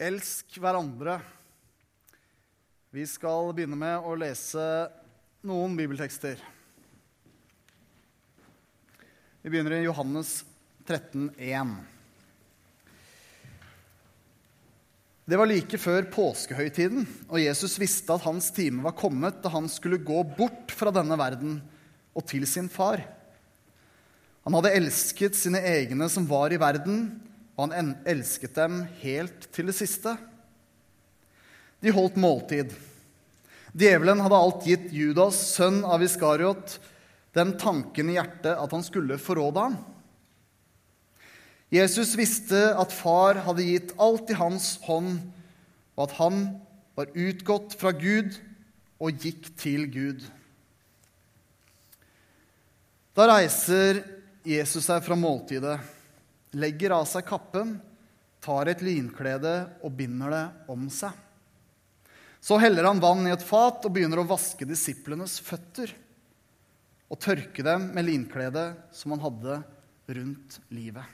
Elsk hverandre. Vi skal begynne med å lese noen bibeltekster. Vi begynner i Johannes 13, 1. Det var like før påskehøytiden, og Jesus visste at hans time var kommet da han skulle gå bort fra denne verden og til sin far. Han hadde elsket sine egne som var i verden, og han elsket dem helt til det siste. De holdt måltid. Djevelen hadde alt gitt Judas, sønn av Iskariot, den tanken i hjertet at han skulle forråde ham. Jesus visste at far hadde gitt alt i hans hånd, og at han var utgått fra Gud og gikk til Gud. Da reiser Jesus seg fra måltidet, legger av seg kappen, tar et linklede og binder det om seg. Så heller han vann i et fat og begynner å vaske disiplenes føtter og tørke dem med linkledet som han hadde rundt livet.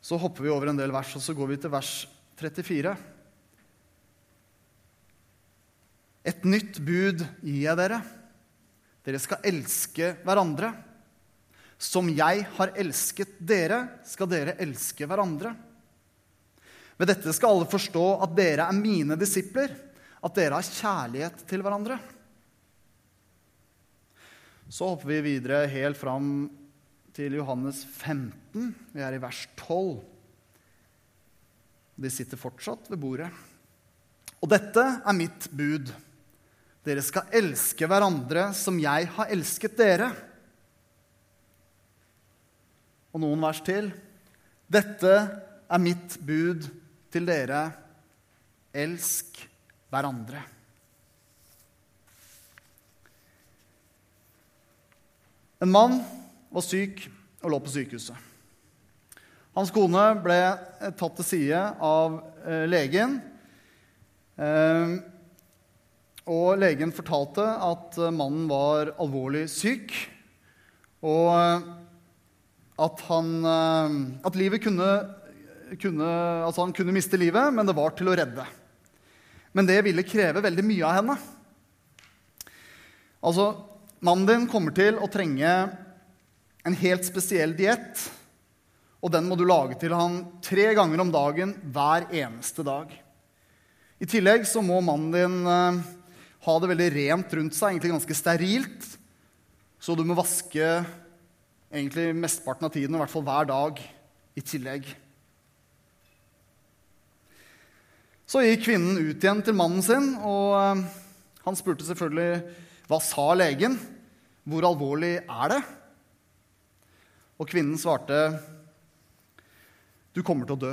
Så hopper vi over en del vers, og så går vi til vers 34. Et nytt bud gir jeg dere. Dere skal elske hverandre. Som jeg har elsket dere, skal dere elske hverandre. Ved dette skal alle forstå at dere er mine disipler, at dere har kjærlighet til hverandre. Så hopper vi videre helt fram til Johannes 15. Vi er i vers 12. De sitter fortsatt ved bordet. Og dette er mitt bud. Dere skal elske hverandre som jeg har elsket dere. Og noen vers til. Dette er mitt bud til dere. Elsk hverandre. En mann var syk og lå på sykehuset. Hans kone ble tatt til side av eh, legen. Eh, og legen fortalte at mannen var alvorlig syk, og at, han, at livet kunne, kunne, altså han kunne miste livet, men det var til å redde. Men det ville kreve veldig mye av henne. Altså, mannen din kommer til å trenge en helt spesiell diett, og den må du lage til han tre ganger om dagen hver eneste dag. I tillegg så må mannen din ha det veldig rent rundt seg, egentlig ganske sterilt. Så du må vaske egentlig mesteparten av tiden, i hvert fall hver dag, i tillegg. Så gikk kvinnen ut igjen til mannen sin, og eh, han spurte selvfølgelig hva sa legen? Hvor alvorlig er det? Og kvinnen svarte du kommer til å dø.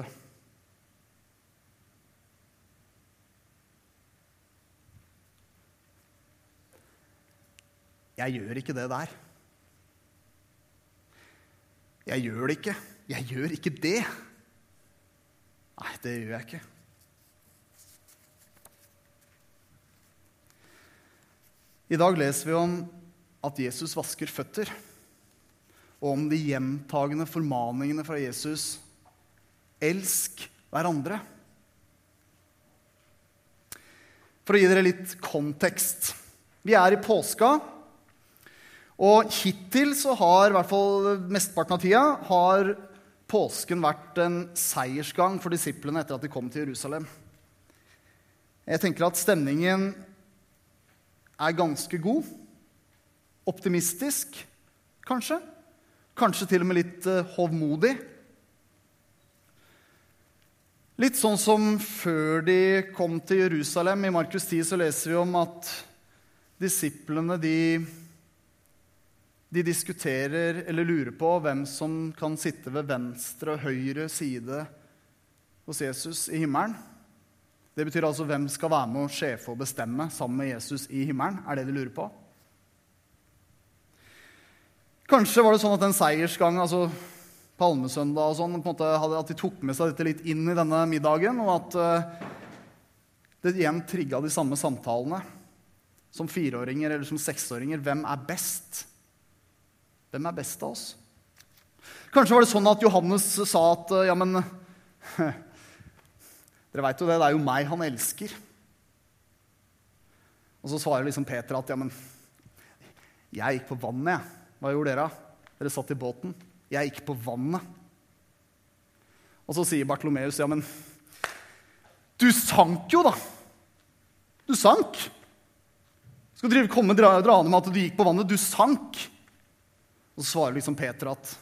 Jeg gjør ikke det der. Jeg gjør det ikke. Jeg gjør ikke det. Nei, det gjør jeg ikke. I dag leser vi om at Jesus vasker føtter, og om de gjentagende formaningene fra Jesus elsk hverandre. For å gi dere litt kontekst. Vi er i påska. Og hittil så har, i hvert fall mesteparten av tida, har påsken vært en seiersgang for disiplene etter at de kom til Jerusalem. Jeg tenker at stemningen er ganske god. Optimistisk, kanskje. Kanskje til og med litt uh, hovmodig. Litt sånn som før de kom til Jerusalem. I Markus 10 så leser vi om at disiplene de de diskuterer eller lurer på hvem som kan sitte ved venstre og høyre side hos Jesus i himmelen. Det betyr altså hvem skal være med å sjefe og bestemme sammen med Jesus i himmelen. er det de lurer på. Kanskje var det sånn at en seiersgang, altså palmesøndag og sånn, på en måte hadde, at de tok med seg dette litt inn i denne middagen, og at uh, det igjen trigga de samme samtalene. Som fireåringer eller som seksåringer. Hvem er best? Hvem er best av oss? Kanskje var det sånn at Johannes sa at ja, men Dere veit jo det, det er jo meg han elsker. Og så svarer liksom Peter at ja, men jeg gikk på vannet, jeg. Hva gjorde dere? Dere satt i båten. Jeg gikk på vannet. Og så sier Bartlomeus ja, men du sank jo, da! Du sank. Skal drive komme dra, draende med at du gikk på vannet. Du sank. Og så svarer liksom Peter at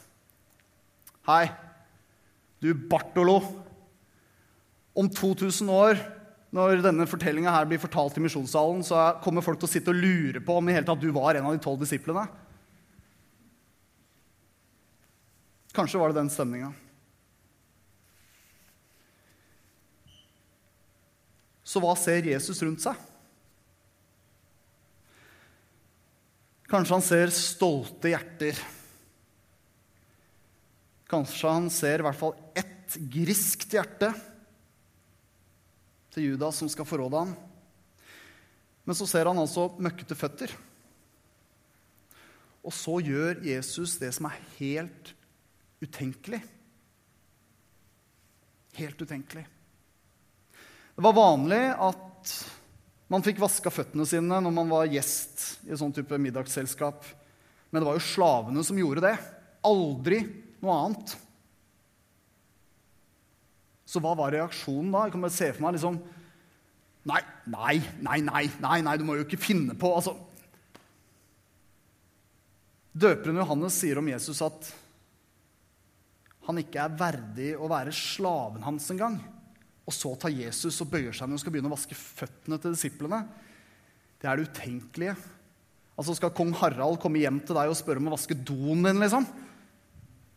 Hei, du Bartolo. Om 2000 år, når denne fortellinga her blir fortalt i misjonssalen, så kommer folk til å sitte og lure på om i hele tatt du var en av de tolv disiplene. Kanskje var det den stemninga. Så hva ser Jesus rundt seg? Kanskje han ser stolte hjerter. Kanskje han ser i hvert fall ett griskt hjerte til Judas som skal forråde ham. Men så ser han altså møkkete føtter. Og så gjør Jesus det som er helt utenkelig. Helt utenkelig. Det var vanlig at man fikk vaska føttene sine når man var gjest i et sånn type middagsselskap. Men det var jo slavene som gjorde det. Aldri noe annet. Så hva var reaksjonen da? Jeg kan bare se for meg liksom Nei, nei, nei, nei, nei, nei, du må jo ikke finne på altså. Døperen Johannes sier om Jesus at han ikke er verdig å være slaven hans engang. Og så tar Jesus og bøyer seg ned og skal begynne å vaske føttene til disiplene. Det er det utenkelige. Altså Skal kong Harald komme hjem til deg og spørre om å vaske doen din? liksom?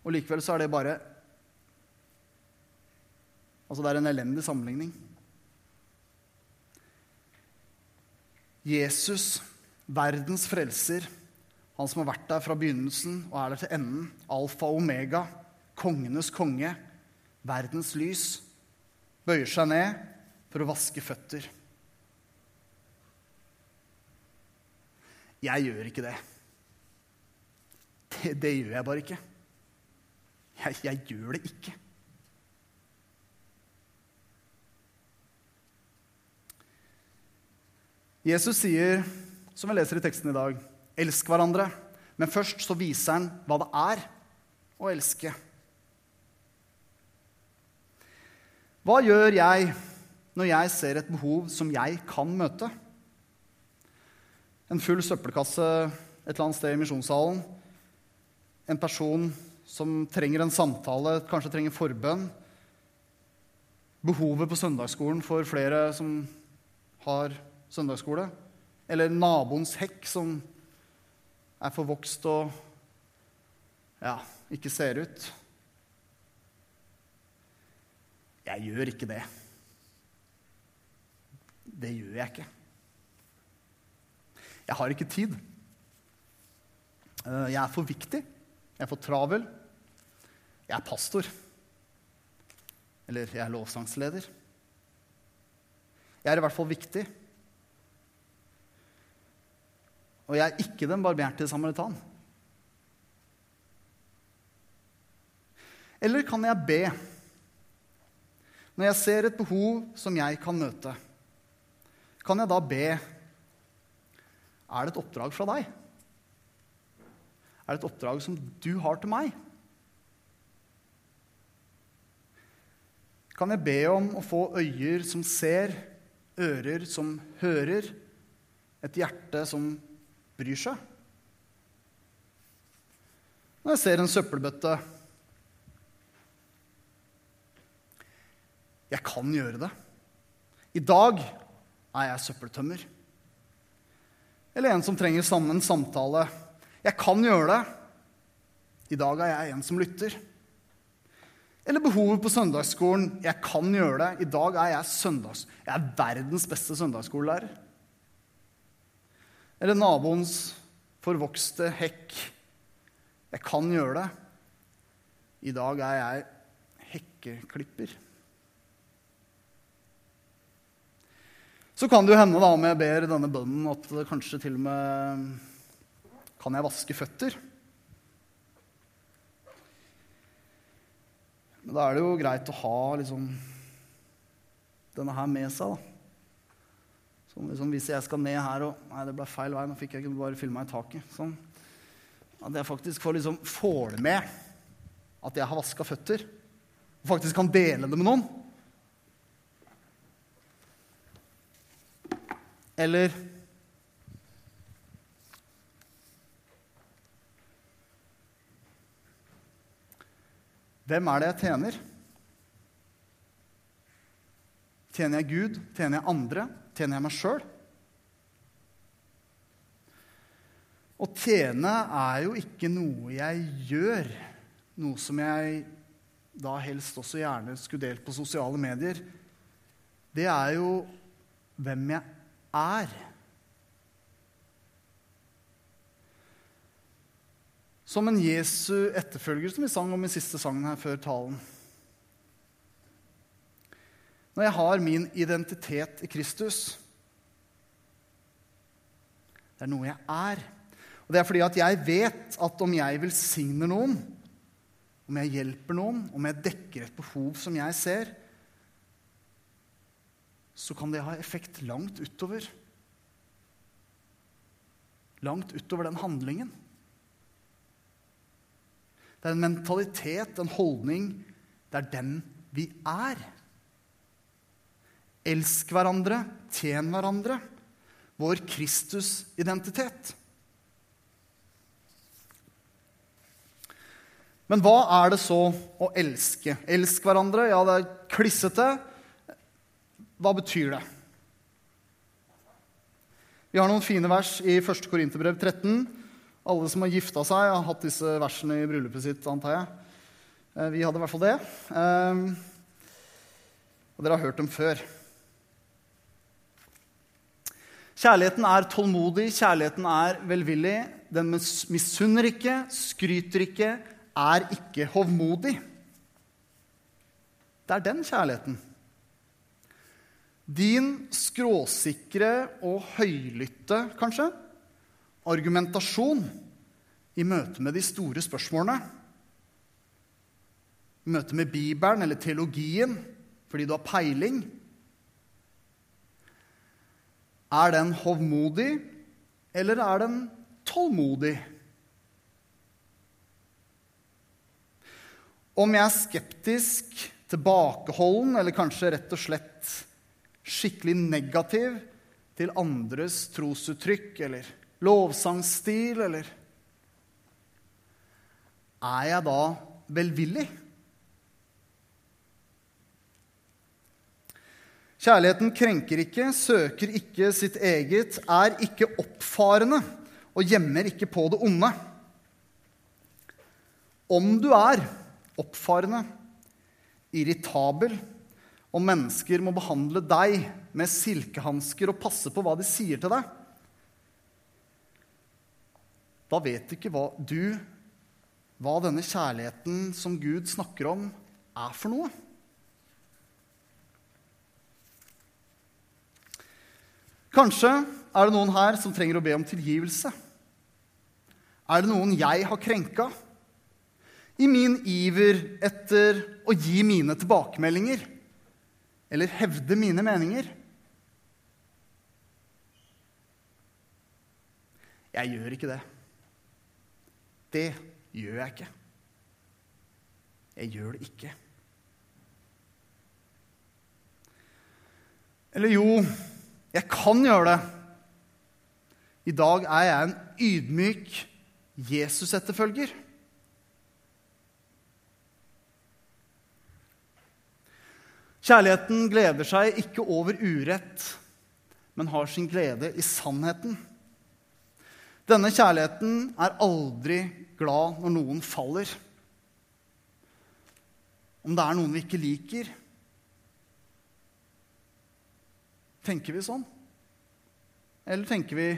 Og likevel så er det bare Altså, det er en elendig sammenligning. Jesus, verdens frelser, han som har vært der fra begynnelsen og er der til enden, alfa og omega, kongenes konge, verdens lys, bøyer seg ned for å vaske føtter. Jeg gjør ikke det. Det, det gjør jeg bare ikke. Jeg, jeg gjør det ikke. Jesus sier, som vi leser i teksten i dag, elsk hverandre. Men først så viser han hva det er å elske. Hva gjør jeg når jeg ser et behov som jeg kan møte? En full søppelkasse et eller annet sted i misjonssalen. En person som trenger en samtale, kanskje trenger forbønn. Behovet på søndagsskolen for flere som har søndagsskole. Eller naboens hekk som er forvokst og ja, ikke ser ut. Jeg gjør ikke det. Det gjør jeg ikke. Jeg har ikke tid. Eh, jeg er for viktig. Jeg er for travel. Jeg er pastor. Eller jeg er lovsangsleder. Jeg er i hvert fall viktig. Og jeg er ikke den barberte samaritan. Eller kan jeg be? Når jeg ser et behov som jeg kan møte, kan jeg da be Er det et oppdrag fra deg? Er det et oppdrag som du har til meg? Kan jeg be om å få øyer som ser, ører som hører, et hjerte som bryr seg? Når jeg ser en søppelbøtte Jeg kan gjøre det. I dag er jeg søppeltømmer. Eller en som trenger en samtale. Jeg kan gjøre det. I dag er jeg en som lytter. Eller behovet på søndagsskolen. Jeg kan gjøre det. I dag er jeg søndags... Jeg er verdens beste søndagsskolelærer. Eller naboens forvokste hekk. Jeg kan gjøre det. I dag er jeg hekkeklipper. Så kan det jo hende, da, om jeg ber denne bønnen, at kanskje til og med kan jeg vaske føtter. Men da er det jo greit å ha liksom, denne her med seg. da. Som liksom, hvis jeg skal ned her og Nei, det ble feil vei. Nå fikk jeg ikke bare filma i taket. Sånn. At jeg faktisk får liksom får det med at jeg har vaska føtter. Og faktisk kan dele det med noen. Eller Hvem er det jeg tjener? Tjener jeg Gud? Tjener jeg andre? Tjener jeg meg sjøl? Å tjene er jo ikke noe jeg gjør, noe som jeg da helst også gjerne skulle delt på sosiale medier. Det er jo hvem jeg er. Som en Jesu etterfølger, som vi sang om i siste sangen her før talen. Når jeg har min identitet i Kristus Det er noe jeg er. Og det er fordi at jeg vet at om jeg velsigner noen, om jeg hjelper noen, om jeg dekker et behov som jeg ser, så kan det ha effekt langt utover. Langt utover den handlingen. Det er en mentalitet, en holdning. Det er den vi er. Elsk hverandre, tjen hverandre. Vår Kristus-identitet. Men hva er det så å elske? Elsk hverandre, ja, det er klissete. Hva betyr det? Vi har noen fine vers i 1. Korinterbrev 13 alle som har gifta seg, har hatt disse versene i bryllupet sitt, antar jeg. Eh, vi hadde i hvert fall det. Ehm, og dere har hørt dem før. Kjærligheten er tålmodig, kjærligheten er velvillig. Den misunner ikke, skryter ikke, er ikke hovmodig. Det er den kjærligheten. Din skråsikre og høylytte, kanskje, argumentasjon i møte med de store spørsmålene. I møte med Bibelen eller teologien fordi du har peiling. Er den hovmodig, eller er den tålmodig? Om jeg er skeptisk, tilbakeholden eller kanskje rett og slett skikkelig negativ til andres trosuttrykk eller lovsangstil, eller Er jeg da velvillig? Kjærligheten krenker ikke, søker ikke sitt eget, er ikke oppfarende og gjemmer ikke på det onde. Om du er oppfarende, irritabel, og mennesker må behandle deg med silkehansker og passe på hva de sier til deg, da vet ikke hva, du hva denne kjærligheten som Gud snakker om, er for noe. Kanskje er det noen her som trenger å be om tilgivelse. Er det noen jeg har krenka? I min iver etter å gi mine tilbakemeldinger eller hevde mine meninger? Jeg gjør ikke det. Det gjør jeg ikke. Jeg gjør det ikke. Eller jo, jeg kan gjøre det. I dag er jeg en ydmyk Jesus-etterfølger. Kjærligheten gleder seg ikke over urett, men har sin glede i sannheten. Denne kjærligheten er aldri glad når noen faller. Om det er noen vi ikke liker. Tenker vi sånn? Eller tenker vi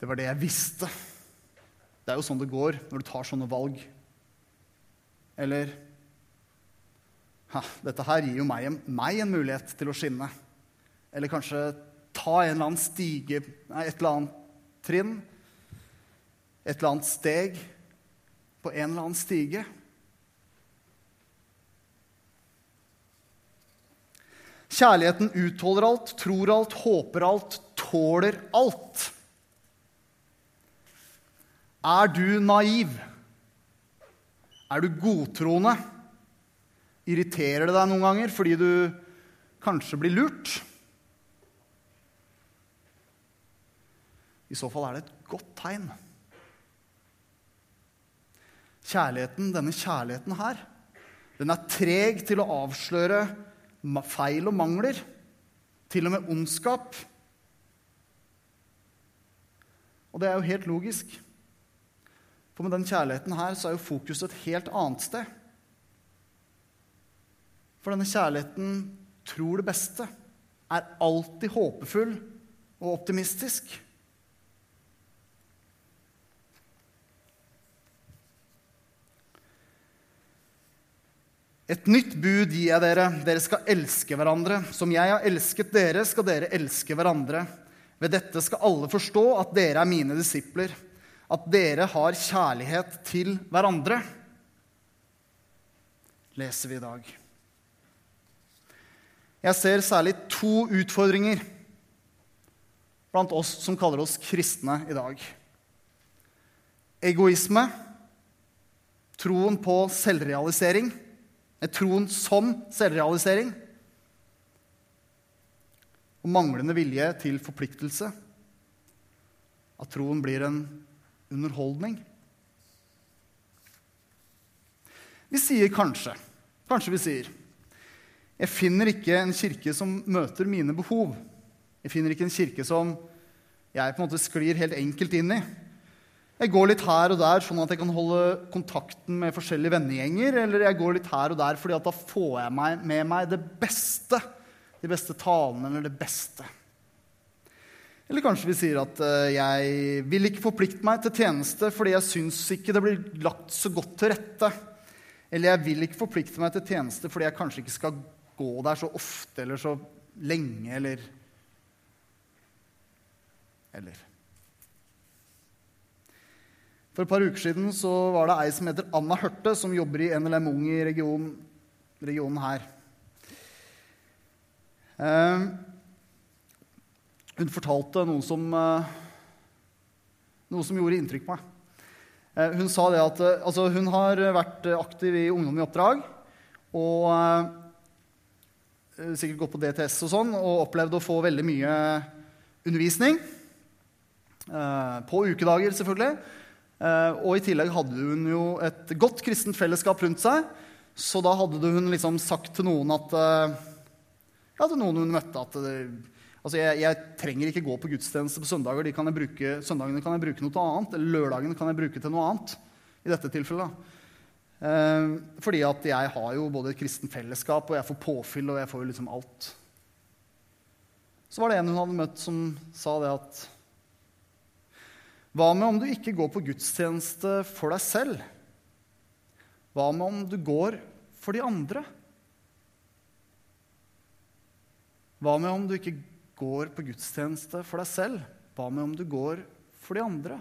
det var det jeg visste? Det er jo sånn det går når du tar sånne valg. Eller dette her gir jo meg, meg, en mulighet til å skinne. Eller kanskje ta en eller annen stige, nei, et eller annet trinn, et eller annet steg på en eller annen stige. Kjærligheten utholder alt, tror alt, håper alt, tåler alt. Er du naiv? Er du godtroende? Irriterer det deg noen ganger fordi du kanskje blir lurt? I så fall er det et godt tegn. Kjærligheten, denne kjærligheten her, den er treg til å avsløre feil og mangler. Til og med ondskap. Og det er jo helt logisk. For med den kjærligheten her så er jo fokuset et helt annet sted. For denne kjærligheten tror det beste, er alltid håpefull og optimistisk. Et nytt bud gir jeg dere. Dere skal elske hverandre. Som jeg har elsket dere, skal dere elske hverandre. Ved dette skal alle forstå at dere er mine disipler, at dere har kjærlighet til hverandre. Leser vi i dag. Jeg ser særlig to utfordringer blant oss som kaller oss kristne i dag. Egoisme, troen på selvrealisering er troen som selvrealisering. Og manglende vilje til forpliktelse. At troen blir en underholdning. Vi sier kanskje. Kanskje vi sier Jeg finner ikke en kirke som møter mine behov. Jeg finner ikke en kirke som jeg på en måte sklir helt enkelt inn i. Jeg går litt her og der sånn at jeg kan holde kontakten med forskjellige vennegjenger. Eller jeg går litt her og der fordi da får jeg med meg det beste. De beste talene eller det beste. Eller kanskje vi sier at uh, jeg vil ikke forplikte meg til tjeneste fordi jeg syns ikke det blir lagt så godt til rette. Eller jeg vil ikke forplikte meg til tjeneste fordi jeg kanskje ikke skal gå der så ofte eller så lenge eller Eller for et par uker siden så var det ei som heter Anna Hørte, som jobber i NLM Ung i regionen, regionen her. Eh, hun fortalte noe som, eh, noe som gjorde inntrykk på meg. Eh, hun sa det at eh, altså, hun har vært aktiv i Ungdom i oppdrag. Og eh, sikkert gått på DTS og sånn, og opplevd å få veldig mye undervisning. Eh, på ukedager, selvfølgelig. Eh, og i tillegg hadde hun jo et godt kristent fellesskap rundt seg. Så da hadde hun liksom sagt til noen at eh, Ja, til noen hun møtte at Altså, jeg, jeg, trenger ikke gå på gudstjeneste på søndager. De kan bruke, søndagene kan jeg bruke noe annet. Eller lørdagene kan jeg bruke til noe annet. I dette tilfellet. Eh, fordi at jeg har jo både et kristent fellesskap, og jeg får påfyll, og jeg får jo liksom alt. Så var det en hun hadde møtt, som sa det at hva med om du ikke går på gudstjeneste for deg selv? Hva med om du går for de andre? Hva med om du ikke går på gudstjeneste for deg selv? Hva med om du går for de andre?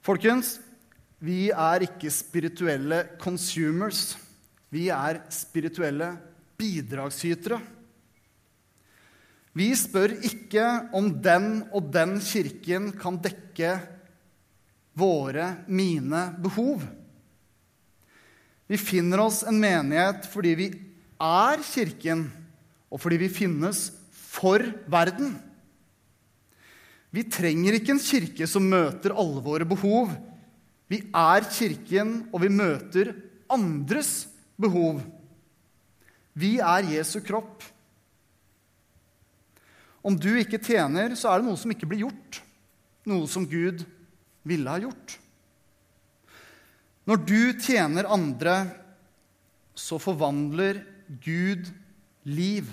Folkens, vi er ikke spirituelle consumers. Vi er spirituelle bidragsytere. Vi spør ikke om den og den kirken kan dekke våre, mine, behov. Vi finner oss en menighet fordi vi er Kirken, og fordi vi finnes for verden. Vi trenger ikke en kirke som møter alle våre behov. Vi er Kirken, og vi møter andres behov. Vi er Jesu kropp. Om du ikke tjener, så er det noe som ikke blir gjort. Noe som Gud ville ha gjort. Når du tjener andre, så forvandler Gud liv.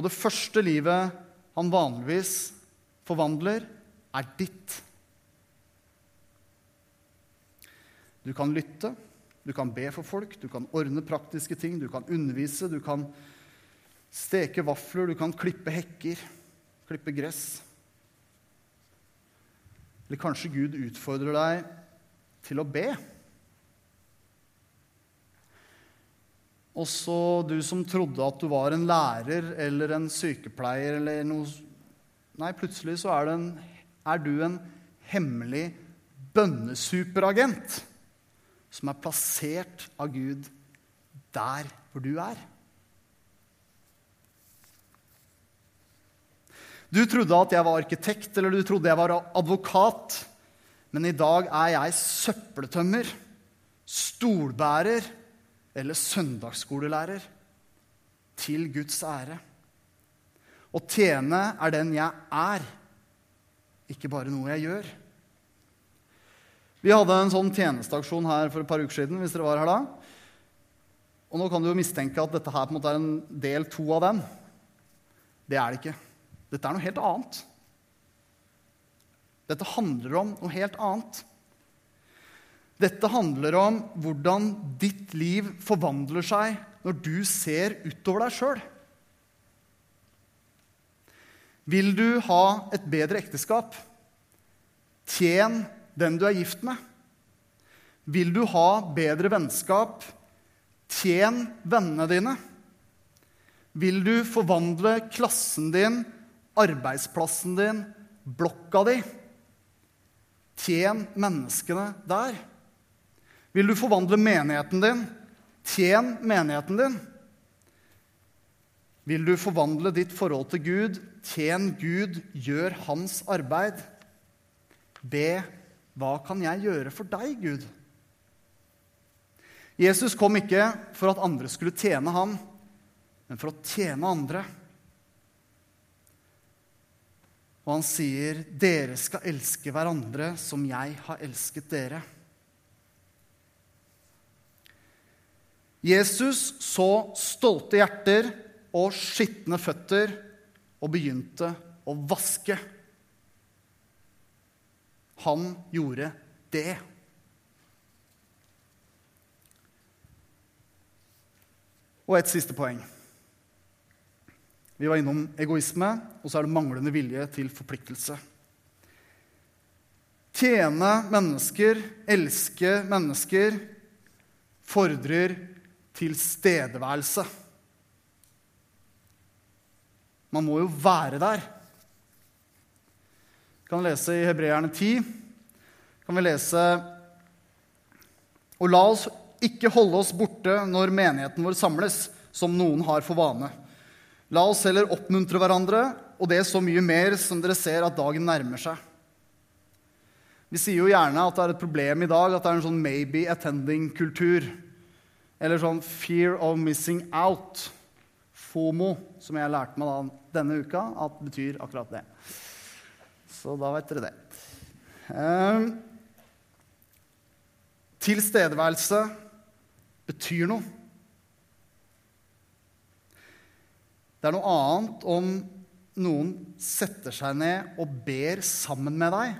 Og det første livet han vanligvis forvandler, er ditt. Du kan lytte, du kan be for folk, du kan ordne praktiske ting, du kan undervise, du kan Steke vafler, du kan klippe hekker, klippe gress. Eller kanskje Gud utfordrer deg til å be? Og så du som trodde at du var en lærer eller en sykepleier eller noe Nei, plutselig så er, en, er du en hemmelig bønnesuperagent som er plassert av Gud der hvor du er. Du trodde at jeg var arkitekt, eller du trodde jeg var advokat. Men i dag er jeg søppeltømmer, stolbærer eller søndagsskolelærer. Til Guds ære. Å tjene er den jeg er, ikke bare noe jeg gjør. Vi hadde en sånn tjenesteaksjon her for et par uker siden. hvis dere var her da. Og nå kan du jo mistenke at dette her på en måte er en del to av den. Det er det ikke. Dette er noe helt annet. Dette handler om noe helt annet. Dette handler om hvordan ditt liv forvandler seg når du ser utover deg sjøl. Vil du ha et bedre ekteskap? Tjen den du er gift med. Vil du ha bedre vennskap? Tjen vennene dine. Vil du forvandle klassen din arbeidsplassen din, blokka di. Tjen menneskene der. Vil du forvandle menigheten din? Tjen menigheten din. Vil du forvandle ditt forhold til Gud? Tjen Gud, gjør hans arbeid. Be, hva kan jeg gjøre for deg, Gud? Jesus kom ikke for at andre skulle tjene ham, men for å tjene andre. Og han sier, 'Dere skal elske hverandre som jeg har elsket dere'. Jesus så stolte hjerter og skitne føtter og begynte å vaske. Han gjorde det. Og et siste poeng. Vi var innom egoisme, og så er det manglende vilje til forpliktelse. Tjene mennesker, elske mennesker, fordrer tilstedeværelse. Man må jo være der. Vi kan lese i Hebreerne 10. Kan vi lese Og la oss ikke holde oss borte når menigheten vår samles, som noen har for vane. La oss heller oppmuntre hverandre, og det er så mye mer som dere ser at dagen nærmer seg. Vi sier jo gjerne at det er et problem i dag at det er en sånn maybe attending-kultur. Eller sånn fear of missing out. FOMO, som jeg lærte meg da denne uka at betyr akkurat det. Så da vet dere det. Eh, tilstedeværelse betyr noe. Det er noe annet om noen setter seg ned og ber sammen med deg,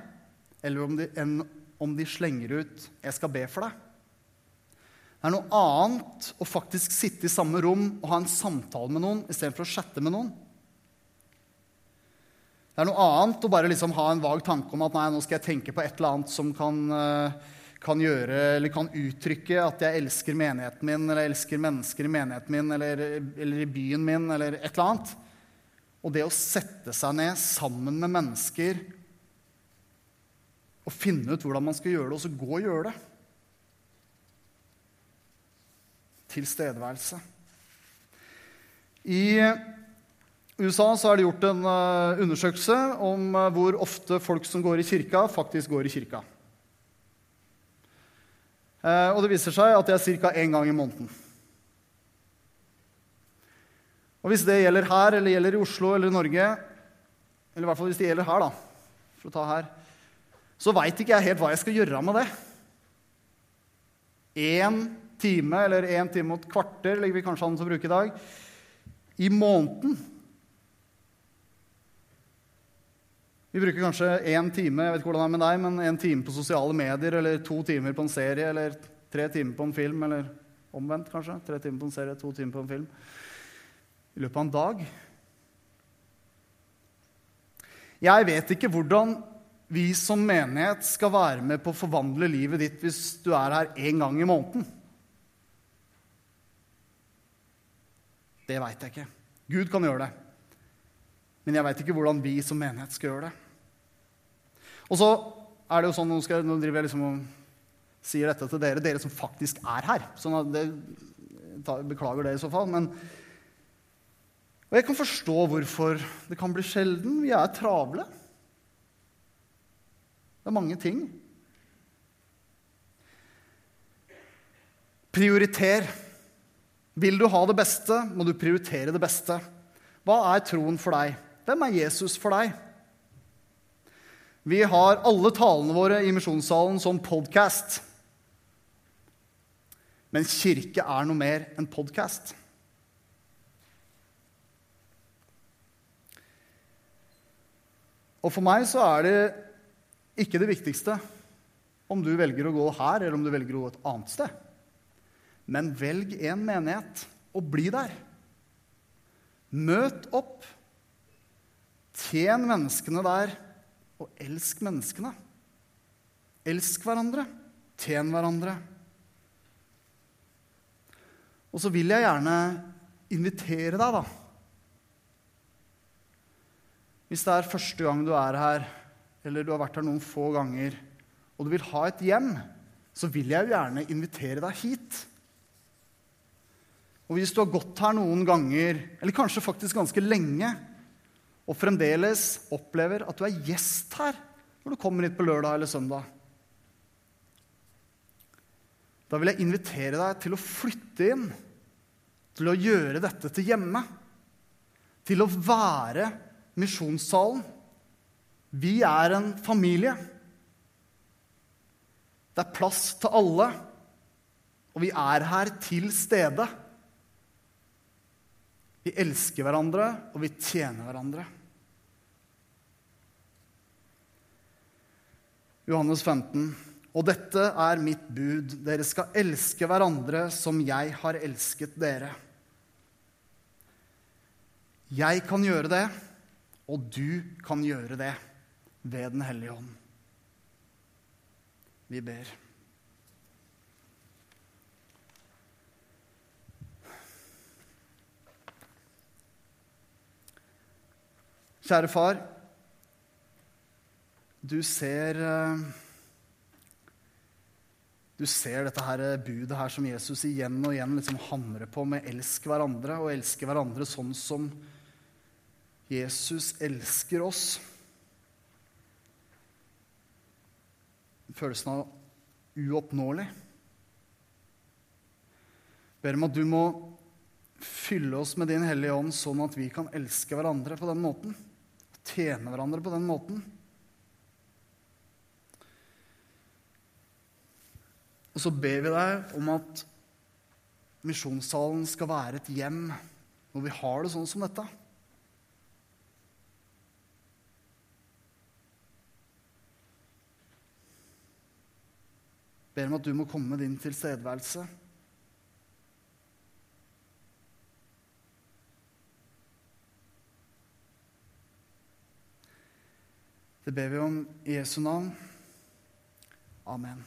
eller om de, enn om de slenger ut 'Jeg skal be for deg'. Det er noe annet å faktisk sitte i samme rom og ha en samtale med noen istedenfor å chatte med noen. Det er noe annet å bare liksom ha en vag tanke om at nei, nå skal jeg tenke på et eller annet som kan uh, kan gjøre, eller kan uttrykke at jeg elsker menigheten min, eller jeg elsker mennesker i menigheten min, eller, eller, i byen min, eller et eller annet. Og det å sette seg ned sammen med mennesker og finne ut hvordan man skal gjøre det, og så gå og gjøre det. Tilstedeværelse. I USA så er det gjort en eh, undersøkelse om eh, hvor ofte folk som går i kirka, faktisk går i kirka. Eh, og det viser seg at det er ca. én gang i måneden. Og hvis det gjelder her, eller gjelder i Oslo eller i Norge, eller i hvert fall hvis det gjelder her, da, for å ta her, så veit ikke jeg helt hva jeg skal gjøre med det. Én time, eller én time og et kvarter, ligger vi kanskje an til å bruke i dag, i måneden Vi bruker kanskje én time jeg vet ikke hvordan det er med deg, men en time på sosiale medier, eller to timer på en serie, eller tre timer på en film, eller omvendt, kanskje. Tre timer på en serie, to timer på en film. I løpet av en dag. Jeg vet ikke hvordan vi som menighet skal være med på å forvandle livet ditt hvis du er her én gang i måneden? Det veit jeg ikke. Gud kan gjøre det. Men jeg veit ikke hvordan vi som menighet skal gjøre det. Og så er det jo sånn, Nå, skal, nå driver jeg liksom og sier dette til dere, dere som faktisk er her. Sånn at det, beklager det i så fall. Men, og jeg kan forstå hvorfor det kan bli sjelden. Vi er travle. Det er mange ting. Prioriter. Vil du ha det beste, må du prioritere det beste. Hva er troen for deg? Hvem er Jesus for deg? Vi har alle talene våre i misjonssalen som podkast. Men kirke er noe mer enn podkast. Og for meg så er det ikke det viktigste om du velger å gå her, eller om du velger å gå et annet sted. Men velg en menighet og bli der. Møt opp. Tjen menneskene der, og elsk menneskene. Elsk hverandre. Tjen hverandre. Og så vil jeg gjerne invitere deg, da. Hvis det er første gang du er her, eller du har vært her noen få ganger, og du vil ha et hjem, så vil jeg jo gjerne invitere deg hit. Og hvis du har gått her noen ganger, eller kanskje faktisk ganske lenge, og fremdeles opplever at du er gjest her når du kommer hit på lørdag eller søndag, da vil jeg invitere deg til å flytte inn, til å gjøre dette til hjemme, til å være misjonssalen. Vi er en familie. Det er plass til alle, og vi er her til stede. Vi elsker hverandre, og vi tjener hverandre. Johannes 15. Og dette er mitt bud. Dere skal elske hverandre som jeg har elsket dere. Jeg kan gjøre det, og du kan gjøre det ved Den hellige ånd. Vi ber. Kjære far, du ser eh, du ser dette her budet her som Jesus igjen og igjen liksom hamrer på med 'elsk hverandre', og 'elske hverandre sånn som Jesus elsker oss'. Følelsen av uoppnåelig. Ber om at du må fylle oss med Din Hellige Ånd, sånn at vi kan elske hverandre på den måten. Tjene hverandre på den måten. Og så ber vi deg om at misjonssalen skal være et hjem hvor vi har det sånn som dette. Ber om at du må komme med din tilstedeværelse. Det ber vi om i Jesu navn. Amen.